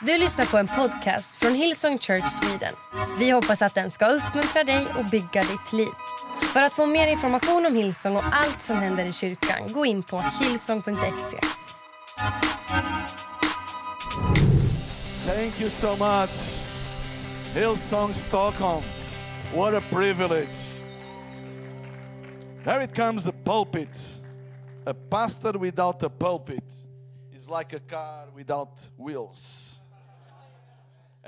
Du lyssnar på en podcast från Hillsong Church Sweden. Vi hoppas att den ska uppmuntra dig och bygga ditt liv. För att få mer information om Hillsong och allt som händer i kyrkan, gå in på hillsong.se. Thank you so much. Hillsong Stockholm. What a privilege. There it comes the pulpit. A pastor without a pulpit is like a car without wheels.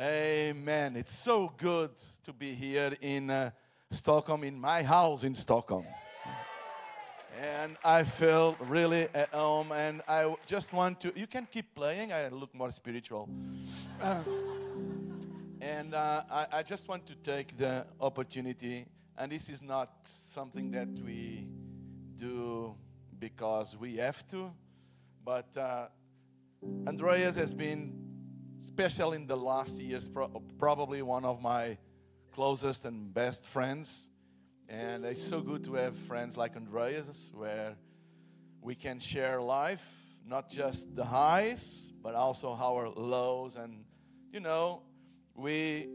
Amen. It's so good to be here in uh, Stockholm, in my house in Stockholm. And I feel really at home, and I just want to. You can keep playing, I look more spiritual. Uh, and uh, I, I just want to take the opportunity, and this is not something that we do because we have to, but uh, Andreas has been special in the last years, pro- probably one of my closest and best friends. And it's so good to have friends like Andreas, where we can share life, not just the highs, but also our lows. And you know, we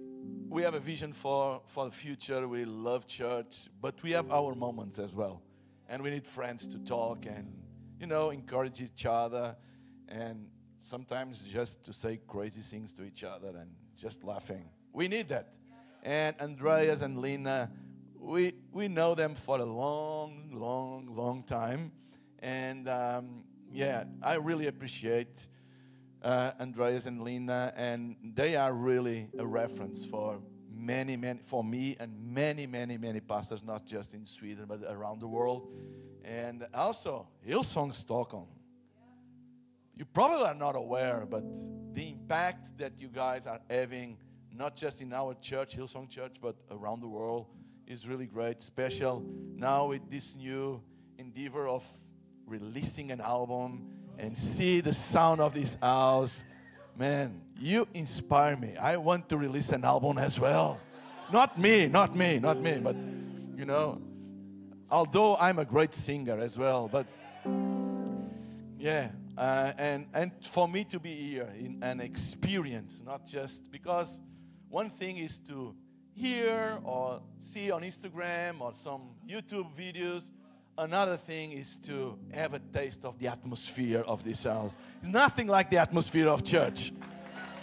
we have a vision for for the future. We love church, but we have our moments as well, and we need friends to talk and you know encourage each other and sometimes just to say crazy things to each other and just laughing. We need that. And Andreas and Lena, we, we know them for a long, long, long time. And um, yeah, I really appreciate uh, Andreas and Lena, and they are really a reference for many, many, for me and many, many, many pastors, not just in Sweden, but around the world. And also, Hillsong Stockholm you probably are not aware, but the impact that you guys are having, not just in our church, Hillsong Church, but around the world, is really great. Special now with this new endeavor of releasing an album and see the sound of this house. Man, you inspire me. I want to release an album as well. Not me, not me, not me, but you know, although I'm a great singer as well, but yeah, uh, and, and for me to be here in an experience, not just because one thing is to hear or see on Instagram or some YouTube videos. Another thing is to have a taste of the atmosphere of this house. It's nothing like the atmosphere of church.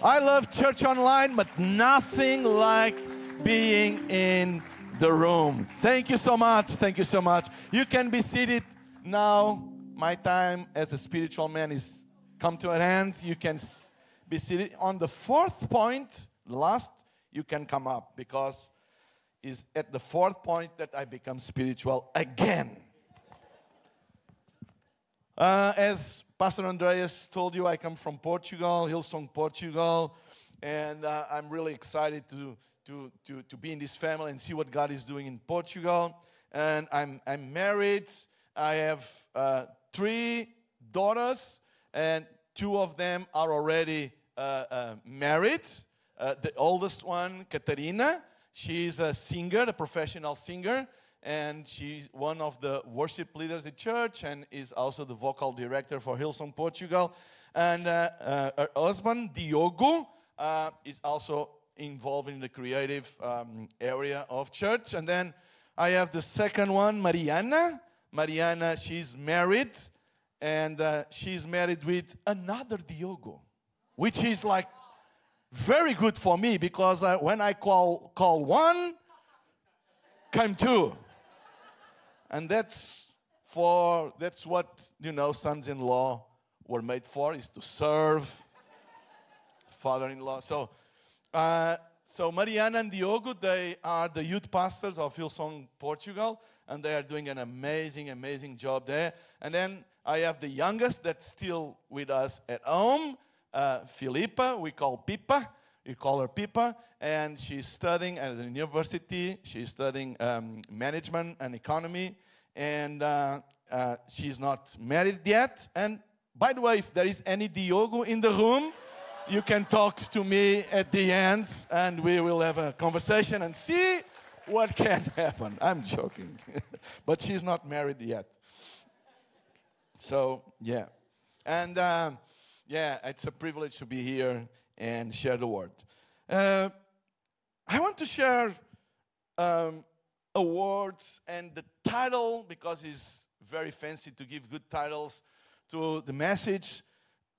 I love church online, but nothing like being in the room. Thank you so much. Thank you so much. You can be seated now my time as a spiritual man is come to an end. You can be seated. On the fourth point, last, you can come up because is at the fourth point that I become spiritual again. Uh, as Pastor Andreas told you, I come from Portugal, Hillsong, Portugal, and uh, I'm really excited to, to, to, to be in this family and see what God is doing in Portugal. And I'm, I'm married. I have uh, three daughters, and two of them are already uh, uh, married. Uh, the oldest one, Katarina, she's a singer, a professional singer, and she's one of the worship leaders at church and is also the vocal director for Hillsong Portugal. And uh, uh, her husband, Diogo, uh, is also involved in the creative um, area of church. And then I have the second one, Mariana. Mariana, she's married and uh, she's married with another Diogo, which is like very good for me because uh, when I call call one, come two, and that's for that's what you know sons-in-law were made for is to serve father-in-law. So. Uh, so Mariana and Diogo, they are the youth pastors of Hillsong Portugal, and they are doing an amazing, amazing job there. And then I have the youngest that's still with us at home, uh. We call Pipa. We call her Pipa, and she's studying at the university. She's studying um, management and economy, and uh, uh, she's not married yet. And by the way, if there is any Diogo in the room, you can talk to me at the end, and we will have a conversation and see what can happen. I'm joking, but she's not married yet. So, yeah. And um, Yeah, it's a privilege to be here and share the word. Uh, I want to share um, awards and the title because it's very fancy to give good titles to the message.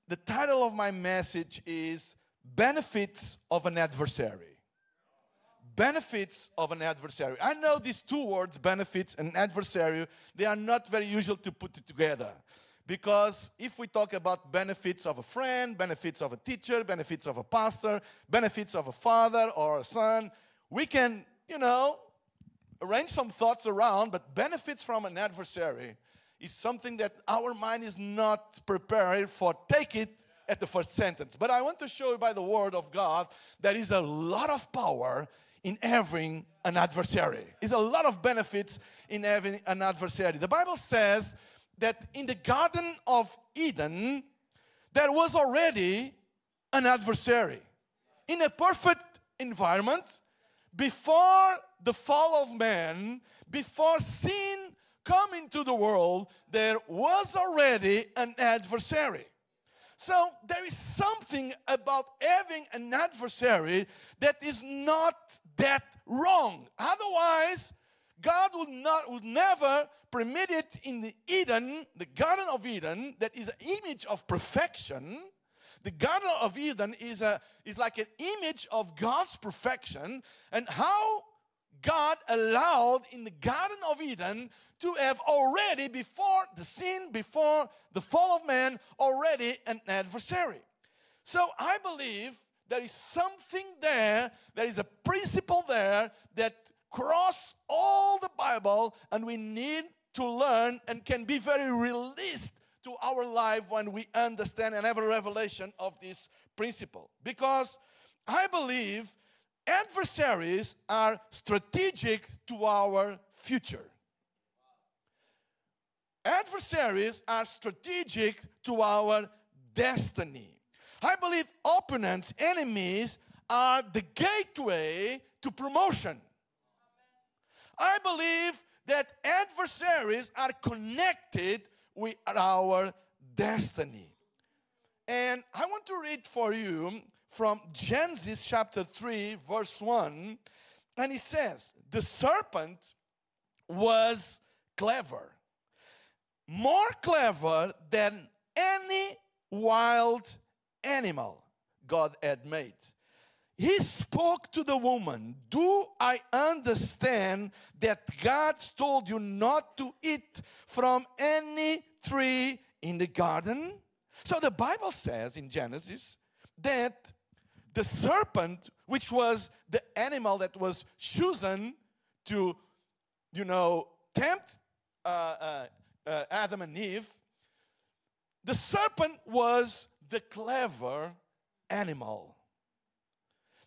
The title of my message is Benefits of an Adversary. Benefits of an adversary. I know these two words, benefits and adversary, they are not very usual to put it together. Because if we talk about benefits of a friend, benefits of a teacher, benefits of a pastor, benefits of a father or a son, we can, you know, arrange some thoughts around, but benefits from an adversary is something that our mind is not prepared for. Take it at the first sentence. But I want to show you by the word of God there is a lot of power in having an adversary. Is a lot of benefits in having an adversary. The Bible says that in the Garden of Eden, there was already an adversary. In a perfect environment, before the fall of man, before sin come into the world, there was already an adversary. So there is something about having an adversary that is not that wrong. Otherwise, God would not would never permit it in the Eden, the Garden of Eden, that is an image of perfection. The Garden of Eden is a is like an image of God's perfection, and how God allowed in the Garden of Eden to have already, before the sin, before the fall of man, already an adversary. So I believe there is something there, there is a principle there that cross all the Bible, and we need to learn and can be very released to our life when we understand and have a revelation of this principle. Because I believe adversaries are strategic to our future. Adversaries are strategic to our destiny. I believe opponents, enemies, are the gateway to promotion. I believe that adversaries are connected with our destiny. And I want to read for you from Genesis chapter 3, verse 1. And it says, The serpent was clever, more clever than any wild animal God had made. He spoke to the woman, Do I understand that God told you not to eat from any tree in the garden? So the Bible says in Genesis that the serpent, which was the animal that was chosen to, you know, tempt uh, uh, uh, Adam and Eve, the serpent was the clever animal.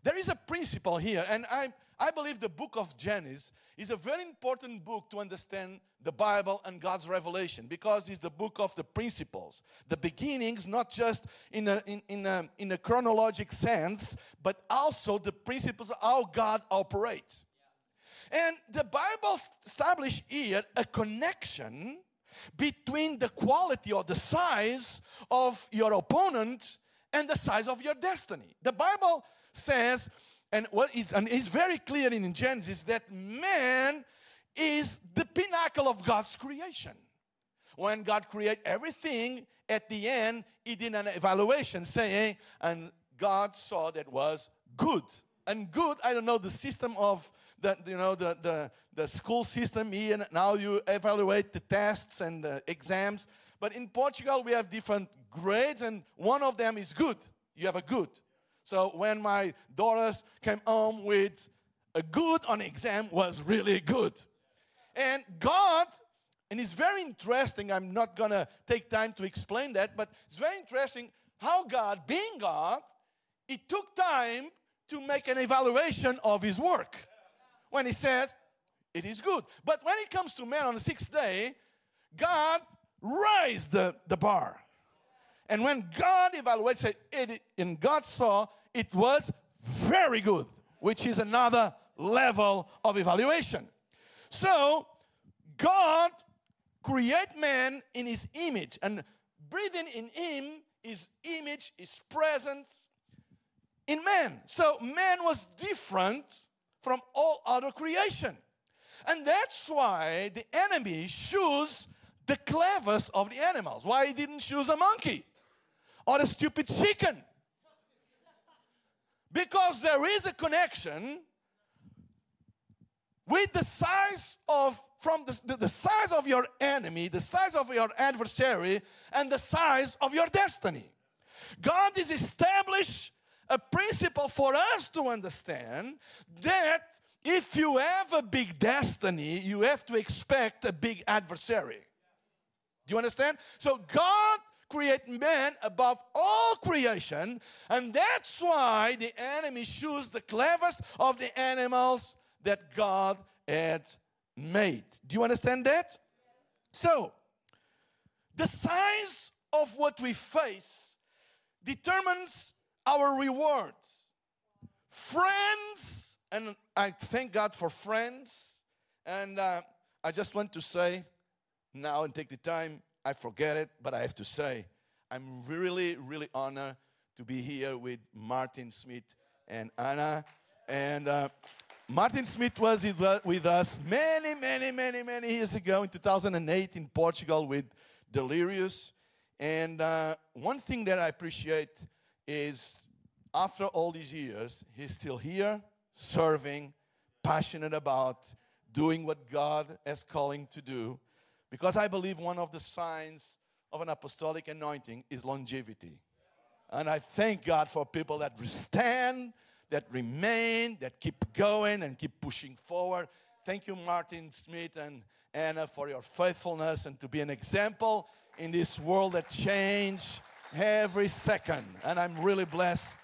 There is a principle here, and I, I believe the book of Genesis is a very important book to understand the Bible and God's revelation because it's the book of the principles, the beginnings, not just in a, in, in a, in a chronologic sense, but also the principles of how God operates. And the Bible established here a connection between the quality or the size of your opponent and the size of your destiny. The Bible says, and what is and it's very clear in Genesis that man is the pinnacle of God's creation. When God created everything, at the end, he did an evaluation saying, and God saw that was good. And good, I don't know the system of the you know the the, the school system here now you evaluate the tests and the exams. But in Portugal we have different grades, and one of them is good. You have a good. So when my daughters came home with a good on exam was really good. And God, and it's very interesting, I'm not gonna take time to explain that, but it's very interesting how God, being God, it took time to make an evaluation of his work. When he said, it is good. But when it comes to man on the sixth day, God raised the, the bar. And when God evaluates it, and God saw it was very good, which is another level of evaluation. So, God create man in his image and breathing in him his image, his presence in man. So man was different from all other creation. And that's why the enemy chose the cleverest of the animals. Why he didn't choose a monkey or a stupid chicken? Because there is a connection with the size of from the, the, size of your enemy the size of your adversary and the size of your destiny god is established a principle for us to understand that if you have a big destiny you have to expect a big adversary do you understand so god created man above all creation and that's why the enemy chooses the cleverest of the animals that God had made. Do you understand that? So, the size of what we face determines our rewards. Friends, and I thank God for friends, and uh, I just want to say now and take the time, I forget it, but I have to say, I'm really, really honored to be here with Martin Smith and Anna. And uh, Martin Smith was with us many, many, many, many years ago in 2008 in Portugal with Delirious. And uh, one thing that I appreciate is after all these years, he's still here, serving, passionate about doing what God is calling to do. Because I believe one of the signs of an apostolic anointing is longevity. And I thank God for people that stand that remain, that keep going and keep pushing forward. Thank you, Martin Smith and Anna, for your faithfulness and to be an example in this world that change every second. And I'm really blessed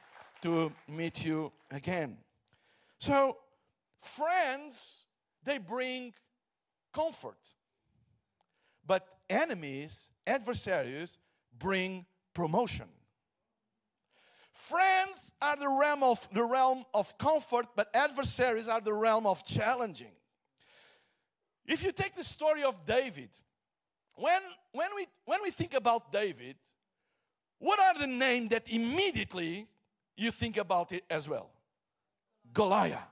to meet you again. So, friends, they bring comfort. But enemies, adversaries, bring promotion. Friends are the realm of the realm of comfort, but adversaries are the realm of challenging. If you take the story of David, when, when, we, when we think about David, what are the names that immediately you think about it as well? Goliath.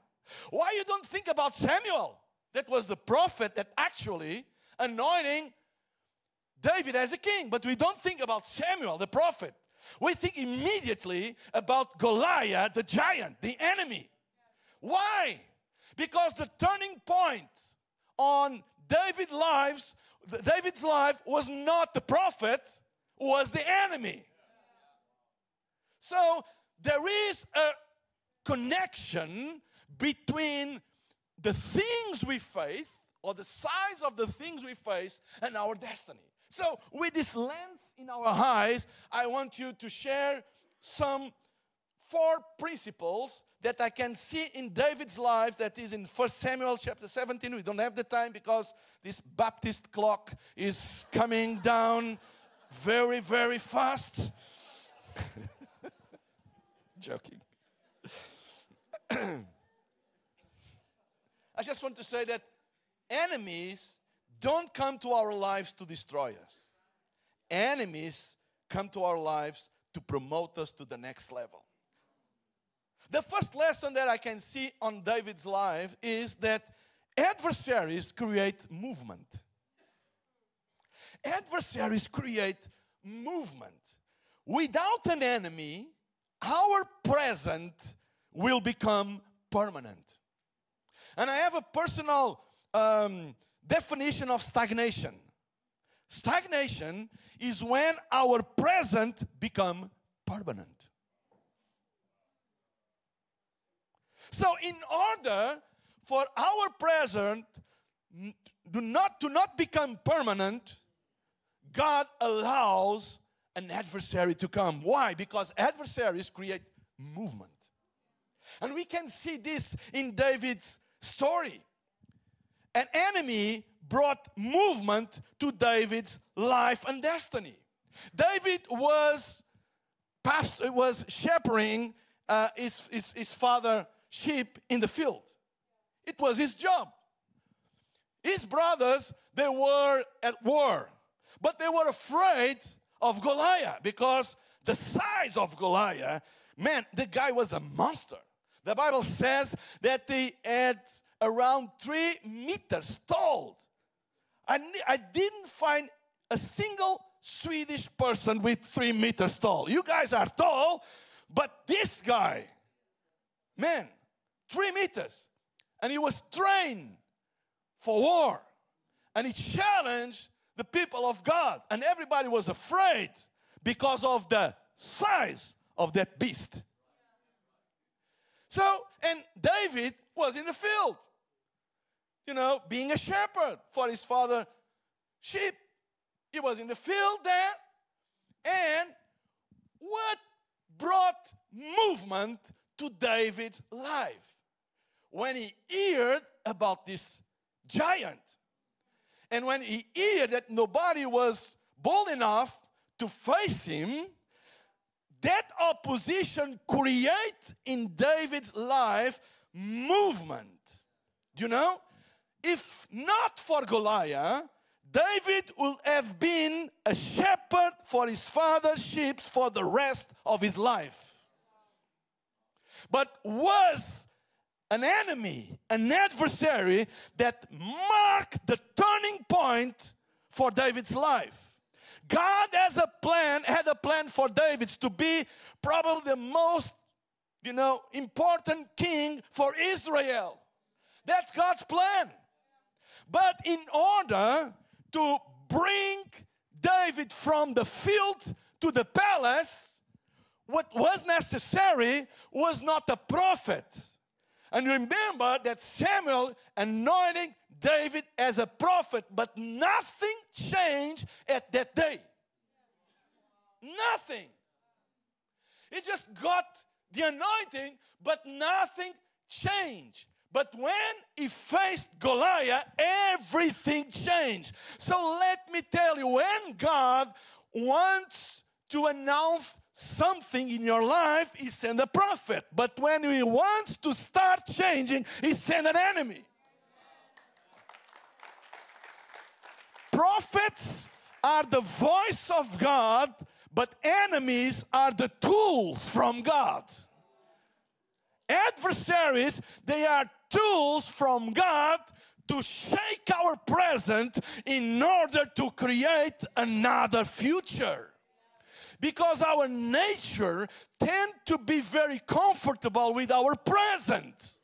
Why you don't think about Samuel? That was the prophet that actually anointing David as a king. But we don't think about Samuel, the prophet we think immediately about Goliath, the giant, the enemy. Why? Because the turning point on David's lives, David's life was not the prophet, was the enemy. So there is a connection between the things we face or the size of the things we face and our destiny. So, with this lens in our eyes, I want you to share some four principles that I can see in David's life that is in First Samuel chapter 17. We don't have the time because this Baptist clock is coming down very, very fast. Joking. I just want to say that enemies don't come to our lives to destroy us. Enemies come to our lives to promote us to the next level. The first lesson that I can see on David's life is that adversaries create movement. Adversaries create movement. Without an enemy, our present will become permanent. And I have a personal um, definition of stagnation. Stagnation is when our present become permanent. So in order for our present do not to not become permanent, God allows an adversary to come. Why? Because adversaries create movement. And we can see this in David's story an enemy brought movement to David's life and destiny. David was past, was shepherding uh, his, his, his father sheep in the field. It was his job. His brothers, they were at war, but they were afraid of Goliath because the size of Goliath, man, the guy was a monster. The Bible says that he had around three meters tall. I, I didn't find a single Swedish person with three meters tall. You guys are tall, but this guy, man, three meters. And he was trained for war. And he challenged the people of God. And everybody was afraid because of the size of that beast. So, and David was in the field, you know, being a shepherd for his father sheep. He was in the field there. And what brought movement to David's life? When he heard about this giant. And when he heard that nobody was bold enough to face him, that opposition create in David's life movement. Do you know, if not for Goliath, David would have been a shepherd for his father's sheep for the rest of his life. But was an enemy, an adversary that marked the turning point for David's life. God has a plan, had a plan for David to be probably the most, you know, important king for Israel. That's God's plan. But in order to bring David from the field to the palace, what was necessary was not a prophet. And remember that Samuel anointing David as a prophet, but nothing changed at that day. Nothing. He just got the anointing, but nothing changed. But when he faced Goliath, everything changed. So let me tell you, when God wants to announce something in your life, he sent a prophet. But when he wants to start changing, he sent an enemy. Prophets are the voice of God, but enemies are the tools from God. Adversaries, they are tools from God to shake our present in order to create another future. Because our nature tend to be very comfortable with our present.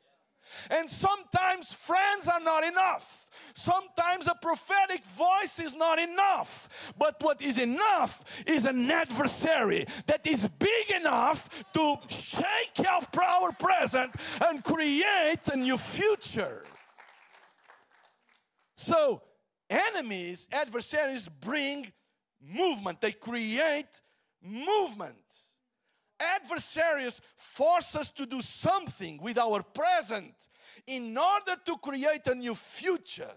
And sometimes friends are not enough. Sometimes a prophetic voice is not enough. But what is enough is an adversary that is big enough to shake our our present and create a new future. So, enemies, adversaries bring movement, they create movement. Adversaries force us to do something with our present in order to create a new future.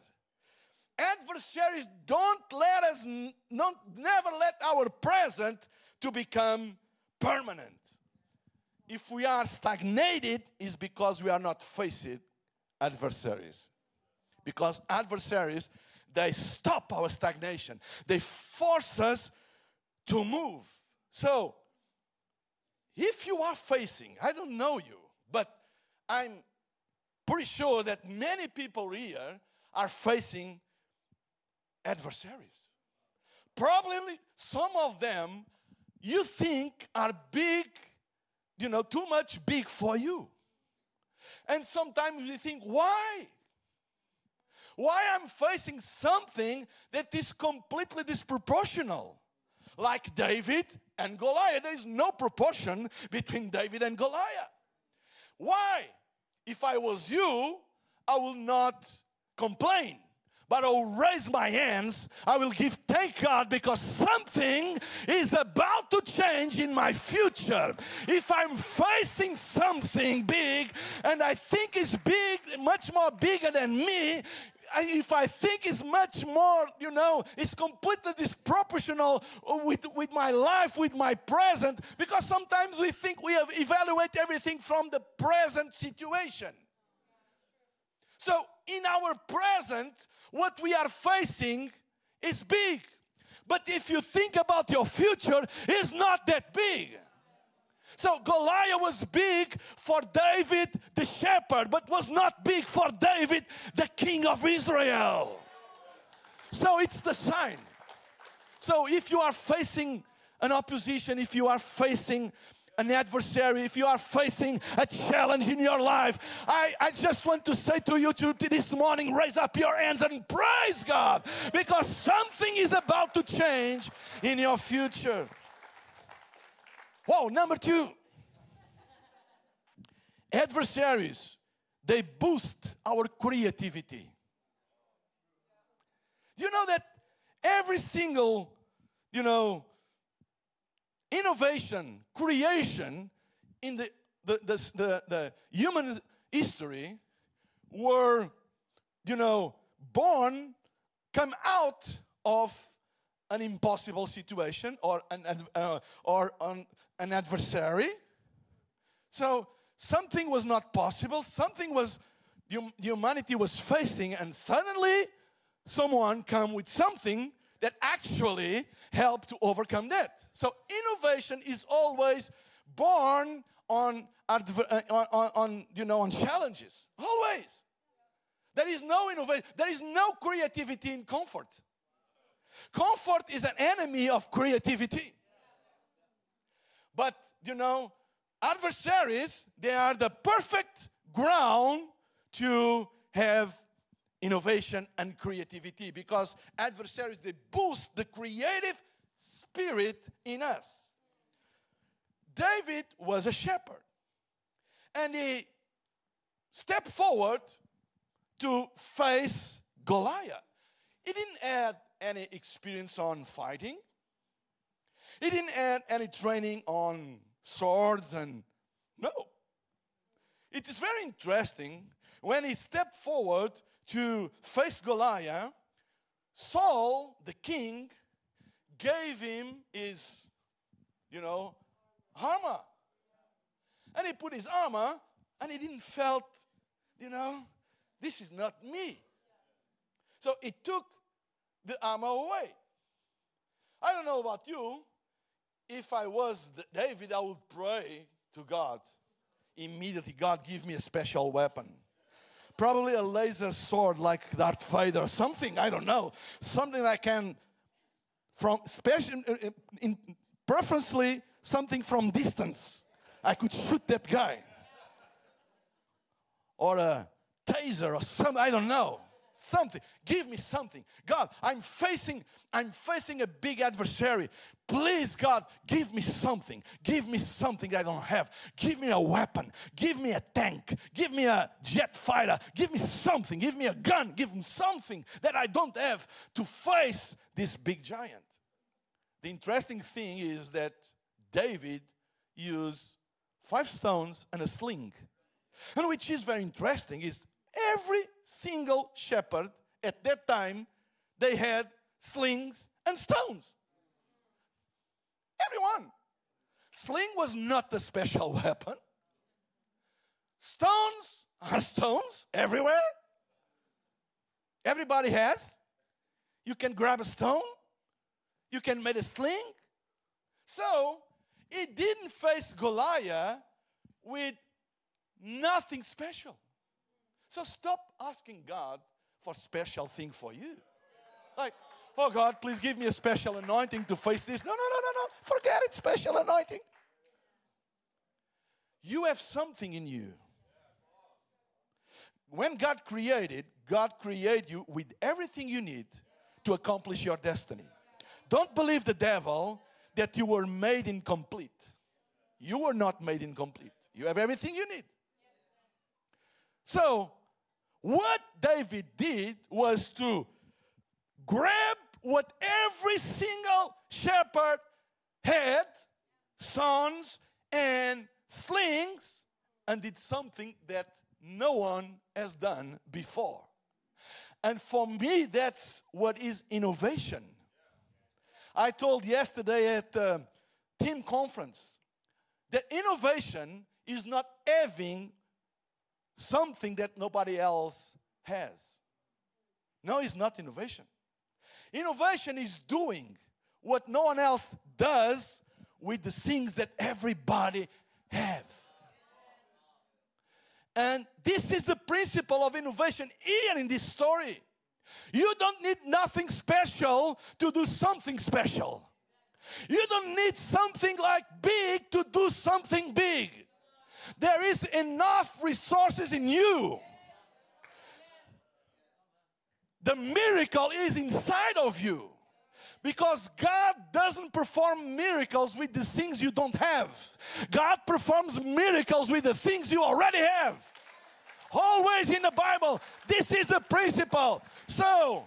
Adversaries don't let us, not, never let our present to become permanent. If we are stagnated, is because we are not facing adversaries. Because adversaries, they stop our stagnation. They force us to move. So, if you are facing, I don't know you, but I'm pretty sure that many people here are facing adversaries. Probably some of them you think are big, you know, too much big for you. And sometimes you think, why? Why I'm facing something that is completely disproportional? Like David and Goliath. There is no proportion between David and Goliath. Why? If I was you, I will not complain but I'll raise my hands. I will give thank God because something is about to change in my future. If I'm facing something big and I think it's big, much more bigger than me, if I think it's much more, you know, it's completely disproportional with, with my life, with my present, because sometimes we think we have evaluate everything from the present situation. So in our present, what we are facing is big. But if you think about your future, it's not that big. So Goliath was big for David the shepherd, but was not big for David the king of Israel. So it's the sign. So if you are facing an opposition, if you are facing an adversary, if you are facing a challenge in your life, I, I just want to say to you to, to this morning raise up your hands and praise God because something is about to change in your future. Whoa, number two adversaries, they boost our creativity. You know that every single, you know, innovation, creation in the, the, the, the, the human history were, you know, born, come out of an impossible situation or an, uh, or an, an adversary. So something was not possible, something was humanity was facing, and suddenly someone come with something that actually help to overcome that. So innovation is always born on, uh, on, on, on, you know on challenges. Always. There is no innovation. There is no creativity in comfort. Comfort is an enemy of creativity. But you know, adversaries, they are the perfect ground to have innovation and creativity because adversaries they boost the creative spirit in us. David was a shepherd and he stepped forward to face goliath. He didn't have any experience on fighting he didn't add any training on swords and no it is very interesting when he stepped forward to face Goliath, Saul, the king, gave him his, you know, armor. And he put his armor and he didn't felt, you know, this is not me. So he took the armor away. I don't know about you. If I was David, I would pray to God immediately. God, give me a special weapon probably a laser sword like Darth Vader, something, I don't know, something I can, from special, in, preferably something from distance. I could shoot that guy. Or a taser or something, I don't know something. Give me something. God i'm facing i'm facing a big adversary. Please god give me something. Give me something i don't have. Give me a weapon. Give me a tank. Give me a jet fighter. Give me something. Give me a gun. Give me something that i don't have to face this big giant. The interesting thing is that david used five stones and a sling. And which is very interesting is Every single shepherd at that time, they had slings and stones. Everyone. Sling was not a special weapon. Stones are stones everywhere. Everybody has. You can grab a stone, you can make a sling. So, it didn't face Goliath with nothing special. So stop asking God for special thing for you. Like, oh God, please give me a special anointing to face this. No, no, no, no, no. Forget it, special anointing. You have something in you. When God created, God created you with everything you need to accomplish your destiny. Don't believe the devil that you were made incomplete. You were not made incomplete. You have everything you need. So, what David did was to grab what every single shepherd had sons and slings and did something that no one has done before. And for me, that's what is innovation. I told yesterday at the team conference that innovation is not having something that nobody else has. No, it's not innovation. Innovation is doing what no one else does with the things that everybody has. And this is the principle of innovation here in this story. You don't need nothing special to do something special. You don't need something like big to do something big. There is enough resources in you. The miracle is inside of you. Because God doesn't perform miracles with the things you don't have. God performs miracles with the things you already have. Always in the Bible, this is a principle. So,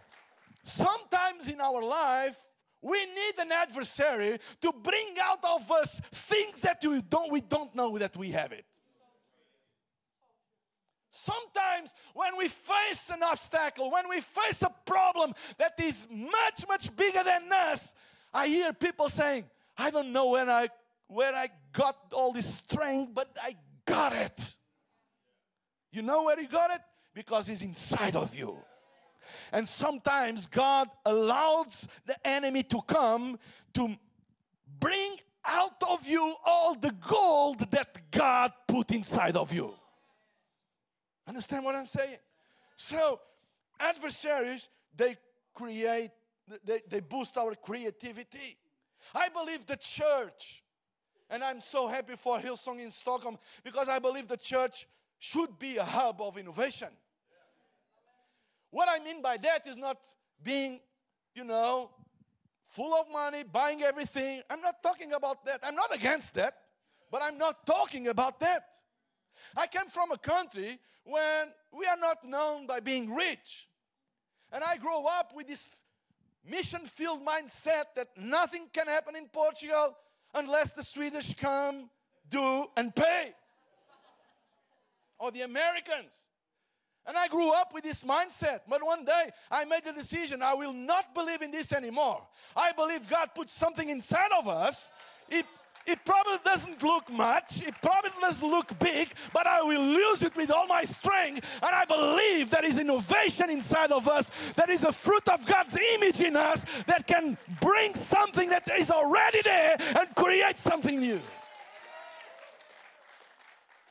sometimes in our life, we need an adversary to bring out of us things that we don't, we don't know that we have it. Sometimes, when we face an obstacle, when we face a problem that is much, much bigger than us, I hear people saying, I don't know when I, where I got all this strength, but I got it. You know where you got it? Because it's inside of you. And sometimes God allows the enemy to come to bring out of you all the gold that God put inside of you. Understand what I'm saying? So, adversaries, they create, they, they boost our creativity. I believe the church, and I'm so happy for Hillsong in Stockholm because I believe the church should be a hub of innovation. What I mean by that is not being, you know, full of money, buying everything. I'm not talking about that. I'm not against that, but I'm not talking about that. I came from a country when we are not known by being rich. And I grew up with this mission filled mindset that nothing can happen in Portugal unless the Swedish come, do, and pay. or the Americans. And I grew up with this mindset. But one day I made the decision I will not believe in this anymore. I believe God put something inside of us. It, it probably doesn't look much, it probably doesn't look big, but I will use it with all my strength. And I believe there is innovation inside of us, there is a fruit of God's image in us that can bring something that is already there and create something new.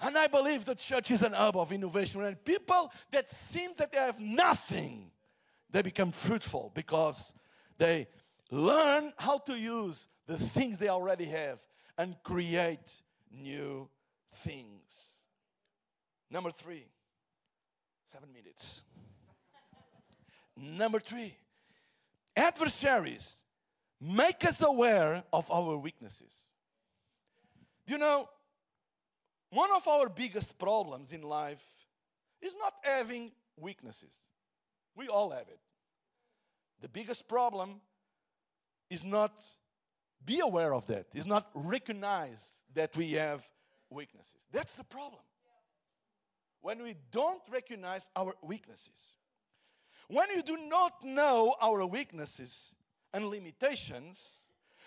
And I believe the church is an hub of innovation. And people that seem that they have nothing, they become fruitful because they learn how to use the things they already have and create new things. Number three, seven minutes. Number three, adversaries make us aware of our weaknesses. You know, one of our biggest problems in life is not having weaknesses. We all have it. The biggest problem is not be aware of that, is not recognize that we have weaknesses. That's the problem. When we don't recognize our weaknesses, when you do not know our weaknesses and limitations,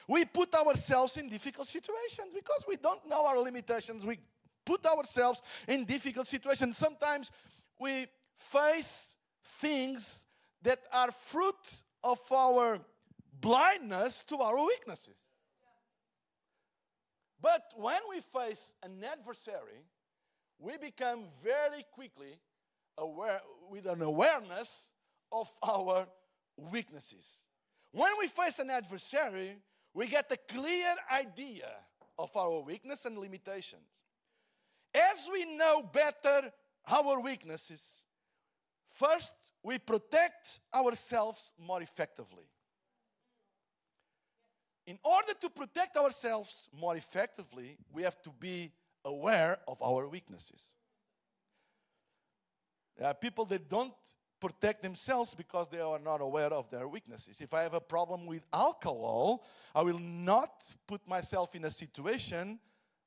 we put ourselves in difficult situations because we don't know our limitations. We put ourselves in difficult situations. Sometimes we face things that are fruit of our blindness to our weaknesses. But when we face an adversary, we become very quickly aware with an awareness of our weaknesses. When we face an adversary, we get a clear idea of our weakness and limitations. As we know better our weaknesses, first we protect ourselves more effectively. In order to protect ourselves more effectively, we have to be aware of our weaknesses. There are people that don't protect themselves because they are not aware of their weaknesses. If I have a problem with alcohol, I will not put myself in a situation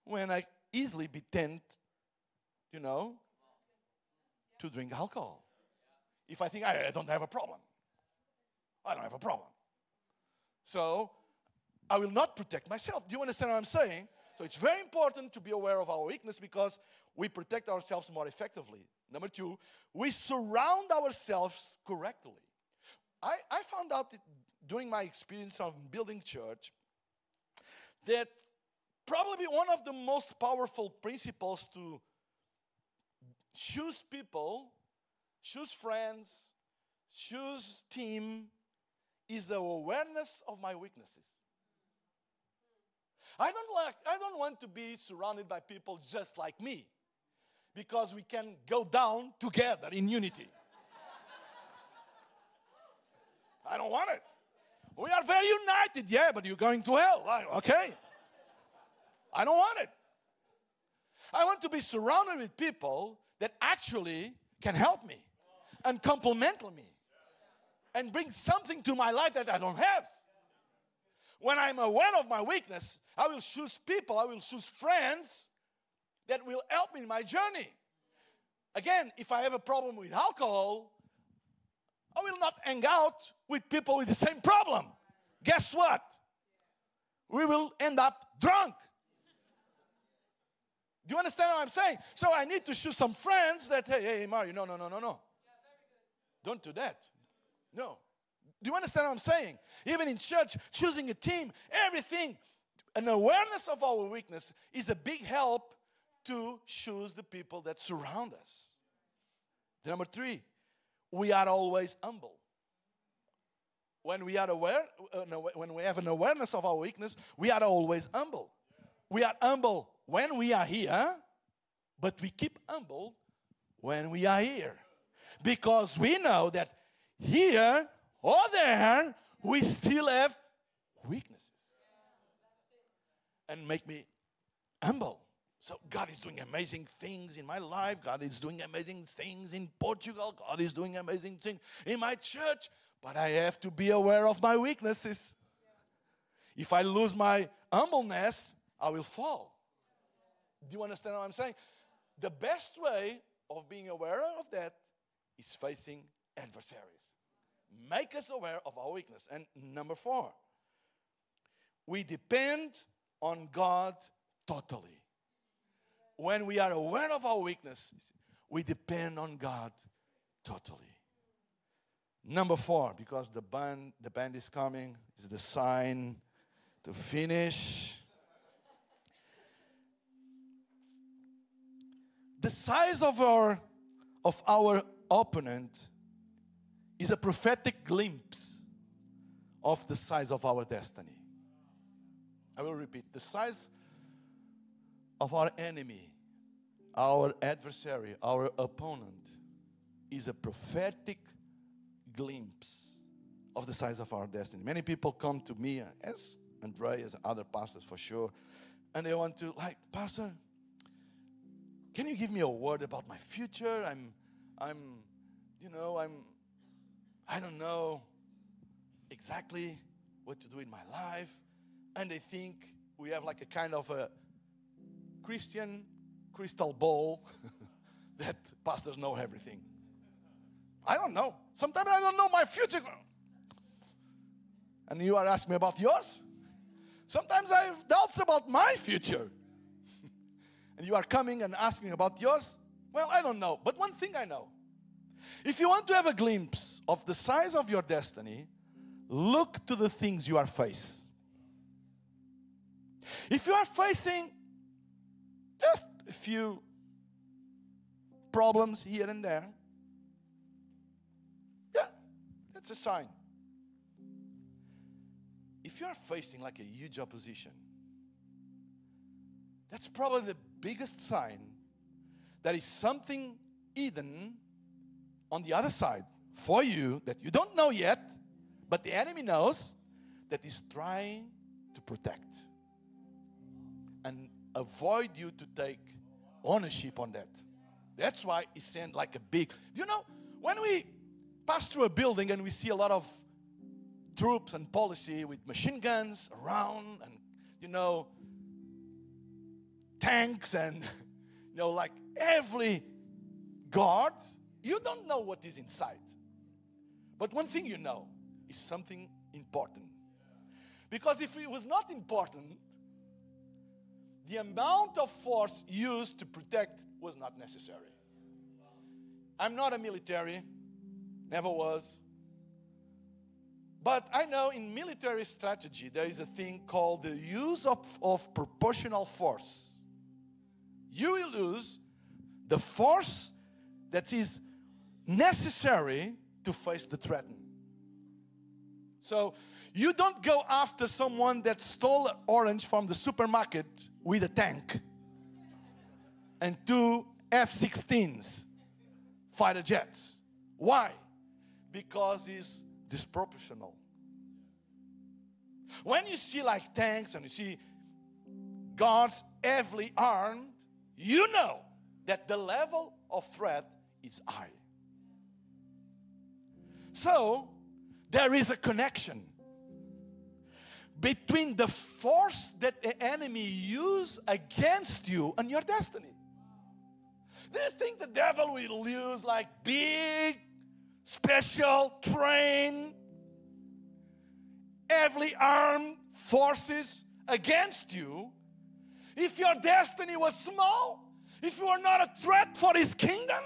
when I easily be tempted, you know, to drink alcohol. If I think I don't have a problem, I don't have a problem. So I will not protect myself. Do you understand what I'm saying? So it's very important to be aware of our weakness because we protect ourselves more effectively. Number two, we surround ourselves correctly. I, I found out during my experience of building church that probably one of the most powerful principles to choose people, choose friends, choose team is the awareness of my weaknesses. I don't like I don't want to be surrounded by people just like me because we can go down together in unity. I don't want it. We are very united, yeah, but you're going to hell. Okay. I don't want it. I want to be surrounded with people that actually can help me and complement me and bring something to my life that I don't have. When I'm aware of my weakness, I will choose people, I will choose friends that will help me in my journey. Again, if I have a problem with alcohol, I will not hang out with people with the same problem. Guess what? We will end up drunk. Do you understand what I'm saying? So I need to choose some friends that, hey, hey, Mario, no, no, no, no, no. Don't do that. No. Do you understand what I'm saying? Even in church, choosing a team, everything, an awareness of our weakness is a big help to choose the people that surround us. Number three, we are always humble. When we are aware, uh, when we have an awareness of our weakness, we are always humble. We are humble when we are here, but we keep humble when we are here. Because we know that here or there, we still have weaknesses. And make me humble. So God is doing amazing things in my life. God is doing amazing things in Portugal. God is doing amazing things in my church. But I have to be aware of my weaknesses. If I lose my humbleness, I will fall. Do you understand what I'm saying? The best way of being aware of that is facing adversaries. Make us aware of our weakness. And number four, we depend on God totally. When we are aware of our weakness, we depend on God totally. Number four, because the band, the band is coming, is the sign to finish. the size of our of our opponent is a prophetic glimpse of the size of our destiny. I will repeat the size of our enemy, our adversary, our opponent is a prophetic glimpse of the size of our destiny. Many people come to me as Andreas and other pastors for sure, and they want to like, Pastor, can you give me a word about my future? I'm, I'm, you know, I'm, I don't know exactly what to do in my life. And they think we have like a kind of a Christian crystal ball that pastors know everything. I don't know. Sometimes I don't know my future. And you are asking me about yours? Sometimes I have doubts about my future and you are coming and asking about yours? Well, I don't know. But one thing I know if you want to have a glimpse of the size of your destiny, look to the things you are facing. If you are facing just a few problems here and there, yeah, that's a sign. If you are facing like a huge opposition, that's probably the biggest sign that is something hidden on the other side for you that you don't know yet, but the enemy knows that is trying to protect and avoid you to take ownership on that. That's why he sent like a big, you know, when we pass through a building and we see a lot of troops and policy with machine guns around and, you know, tanks and you know like every guard you don't know what is inside. But one thing you know is something important. Because if it was not important the amount of force used to protect was not necessary. I'm not a military never was. But I know in military strategy there is a thing called the use of, of proportional force. You will use the force that is necessary to face the threat. So you don't go after someone that stole orange from the supermarket with a tank and two F 16s, fighter jets. Why? Because it's disproportional. When you see like tanks and you see guards heavily armed, you know that the level of threat is high. So, there is a connection between the force that the enemy use against you and your destiny. Do you think the devil will use like big, special, train, heavily armed forces against you if your destiny was small? If you were not a threat for his kingdom?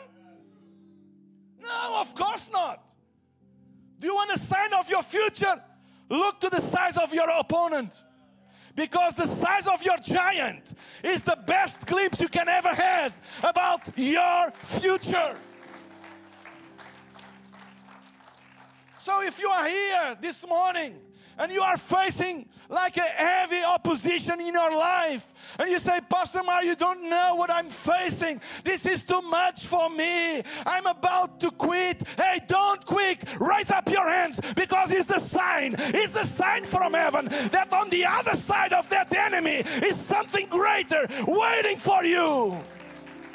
No, of course not. Do you want a sign of your future? Look to the size of your opponent. Because the size of your giant is the best glimpse you can ever have about your future. So if you are here this morning and you are facing like a heavy opposition in your life, and you say, Pastor Mar, you don't know what I'm facing. This is too much for me. I'm about to quit. Hey, don't quit. Raise up your hands because it's the sign. It's the sign from heaven that on the other side of that enemy is something greater waiting for you.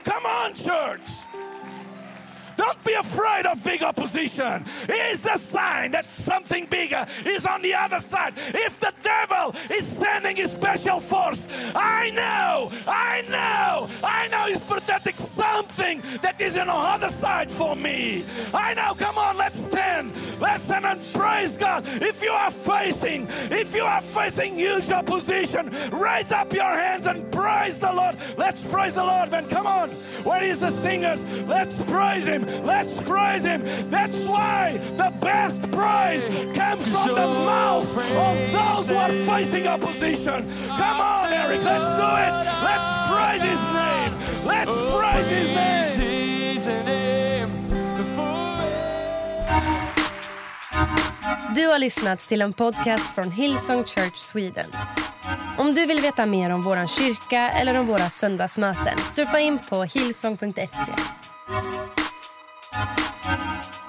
Come on, church. Don't be afraid of big opposition. It's the sign that something bigger is on the other side. If the devil is sending his special force, I know, I know, I know he's protecting something that is on the other side for me. I know, come on, let's stand. Let's stand and praise God. If you are facing, if you are facing huge opposition, raise up your hands and praise the Lord. Let's praise the Lord, man. Come on. Where is the singers? Let's praise him. Let's praise Him. That's why the best praise comes from the mouth of those who are facing opposition. Come on, Eric, let's do it. Let's praise His name. Let's praise His name. Du har lyssnat till en podcast från Hillsong Church Sweden. Om du vill veta mer om vår kyrka eller om våra söndagsmöten surfa in på hillsong.se. Música